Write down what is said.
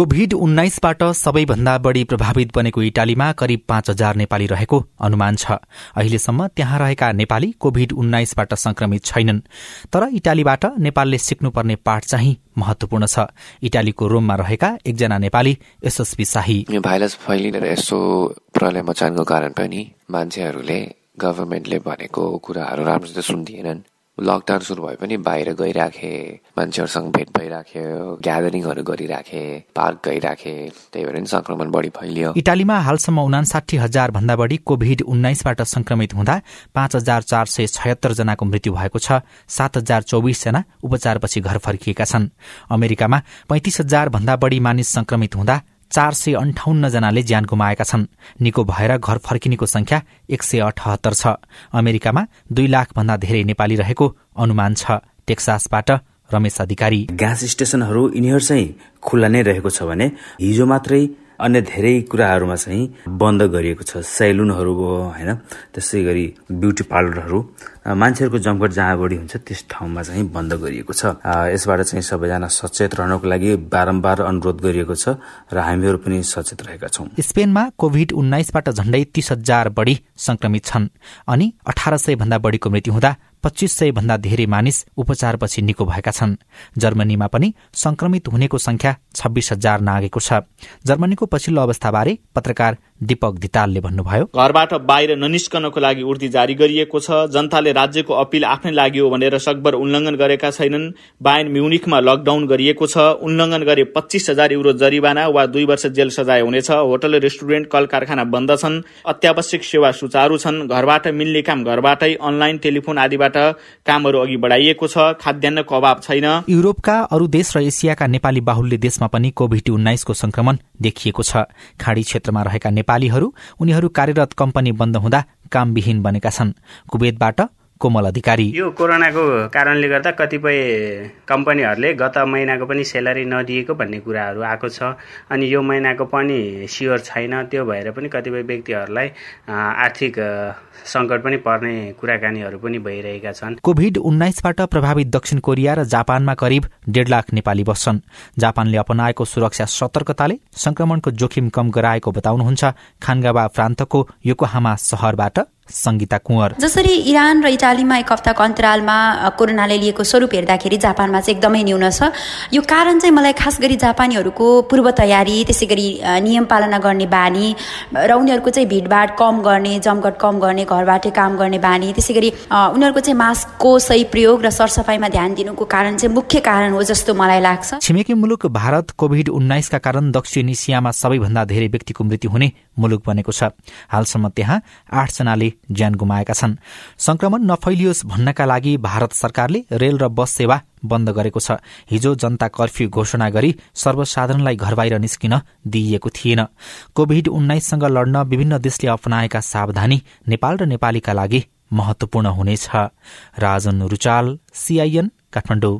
Covid उन्नाइसबाट सबैभन्दा बढ़ी प्रभावित बनेको इटालीमा करिब पाँच हजार नेपाली रहेको अनुमान छ। अहिलेसम्म त्यहाँ रहेका नेपाली कोभिड उन्नाइसबाट संक्रमित छैनन्। तर इटालीबाट नेपालले सिक्नुपर्ने पाठ चाहिँ महत्वपूर्ण छ। इटालीको रोममा रहेका एकजना नेपाली यशस्वी शाही। यो भाइरस फैलिएर यस्तो प्रलय मचानको कारण पनि मान्छेहरूले गभर्मेन्टले भनेको कुराहरू राम्रोसित सुन्दिएनन्। लकडाउन सुरु भए पनि बाहिर गइराखे मान्छेहरूसँग भेट भइराख्यो ग्यादरिङहरू गरिराखे पार्क गइराखे त्यही भएर नि संक्रमण बढी फैलियो। इटालीमा हालसम्म उनासाठी हजार भन्दा बढ़ी कोभिड उन्नाइसबाट संक्रमित हुँदा पाँच हजार चार सय छयत्तर जनाको मृत्यु भएको छ सात हजार चौबिस जना उपचारपछि घर फर्किएका छन्। अमेरिकामा पैंतिस हजार भन्दा बढ़ी मानिस संक्रमित हुँदा चार सय अन्ठाउन्न जनाले ज्यान गुमाएका छन्। निको भएर घर फर्किनेको संख्या एक सय अठहत्तर छ। अमेरिकामा दुई लाख भन्दा धेरै नेपाली रहेको अनुमान छ। टेक्सासबाट रमेश अधिकारी। ग्यास स्टेशनहरू यिनीहरू चाहिँ खुल्ला नै रहेको छ भने हिजो मात्रै अन्य धेरै कुराहरूमा चाहिँ बन्द गरिएको छ। सेलुनहरू भयो होइन? त्यसै गरी ब्युटी पार्लरहरू। मान्छेहरूको जमघट जहाँ बढी हुन्छ त्यस ठाउँमा चाहिँ बन्द गरिएको छ। यसबाट चाहिँ सबैजना सचेत रहनको लागि बारम्बार अनुरोध गरिएको छ र हामीहरू पनि सचेत रहेका छौँ। स्पेनमा कोभिड उन्नाइसबाट झण्डै तीस हजार बढ़ी संक्रमित छन् अनि अठार सय भन्दा बढ़ीको मृत्यु हुँदा पच्चीस सय भन्दा धेरै मानिस उपचारपछि निको भएका छन्। जर्मनीमा पनि संक्रमित हुनेको संख्या छब्बीस हजार नागेको छ। जर्मनीको पछिल्लो अवस्थाबारे पत्रकार दीपक धितालले भन्नुभयो। घरबाट बाहिर ननिस्कनको लागि उर्दी जारी गरिएको छ। जनताले राज्यको अपिल आफ्नै लागि हो भनेर सकभर उल्लङ्घन गरेका छैनन्। बायन म्युनिकमा लकडाउन गरिएको छ। उल्लङ्घन गरे पच्चिस हजार युरो जरिवाना वा दुई वर्ष जेल सजाय हुनेछ। होटल रेस्टुरेन्ट कल कारखाना बन्द छन्। अत्यावश्यक सेवा सुचारू छन्। घरबाट मिल्ने काम घरबाटै अनलाइन टेलिफोन आदिबाट कामहरू अघि बढाइएको छ। खाद्यान्नको अभाव छैन। युरोपका अरू देश र एसियाका नेपाली बाहुल्य देशमा पनि कोभिड उन्नाइसको संक्रमण देखिएको छ। खाड़ी क्षेत्रमा रहेका नेपालीहरू उनीहरू कार्यरत कम्पनी बन्द हुँदा कामविहीन बनेका छन्। कुवेतबाट कोमल अधिकारी। यो कोरोनाको कारणले गर्दा कतिपय कम्पनीहरूले गत महिनाको पनि सेलरी नदिएको भन्ने कुराहरू आएको छ। अनि यो महिनाको पनि स्योर छैन। त्यो भएर पनि कतिपय व्यक्तिहरूलाई आर्थिक सङ्कट पनि पर्ने कुराकानीहरू पनि भइरहेका छन्। कोभिड उन्नाइसबाट प्रभावित दक्षिण कोरिया र जापानमा करिब डेढ लाख नेपाली बस्छन्। जापानले अपनाएको सुरक्षा सतर्कताले संक्रमणको जोखिम कम गराएको बताउनुहुन्छ खानगावा प्रान्तको योकोहामा शहरबाट संगीता कुँवर। जसरी इरान र इटालीमा एक हप्ताको अन्तरालमा कोरोनाले लिएको स्वरूप हेर्दाखेरि जापानमा चाहिँ एकदमै न्यून छ। यो कारण चाहिँ मलाई खास गरी जापानीहरूको पूर्व तयारी त्यसै गरी नियम पालना गर्ने बानी र उनीहरूको चाहिँ भिडभाड कम गर्ने जमघट कम गर्ने घरबाटै काम गर्ने बानी त्यसै गरी उनीहरूको चाहिँ मास्कको सही प्रयोग र सरसफाइमा ध्यान दिनुको कारण चाहिँ मुख्य कारण हो जस्तो मलाई लाग्छ। छिमेकी मुलुक भारत कोभिड उन्नाइसका कारण दक्षिण एसियामा सबैभन्दा धेरै व्यक्तिको मृत्यु हुने मुलुक बनेको छ। हालसम्म त्यहाँ आठजनाले ज्यान गुमाएका छन्। संक्रमण नफैलियोस् भन्नका लागि भारत सरकारले रेल र बस सेवा बन्द गरेको छ। हिजो जनता कर्फ्यू घोषणा गरी सर्वसाधारणलाई घर बाहिर निस्किन दिइएको थिएन। कोभिड उन्नाइससँग लड्न विभिन्न देशले अपनाएका सावधानी नेपाल र नेपालीका लागि महत्वपूर्ण हुनेछ। राजन रुचाल सीआईएन काठमाडौँ।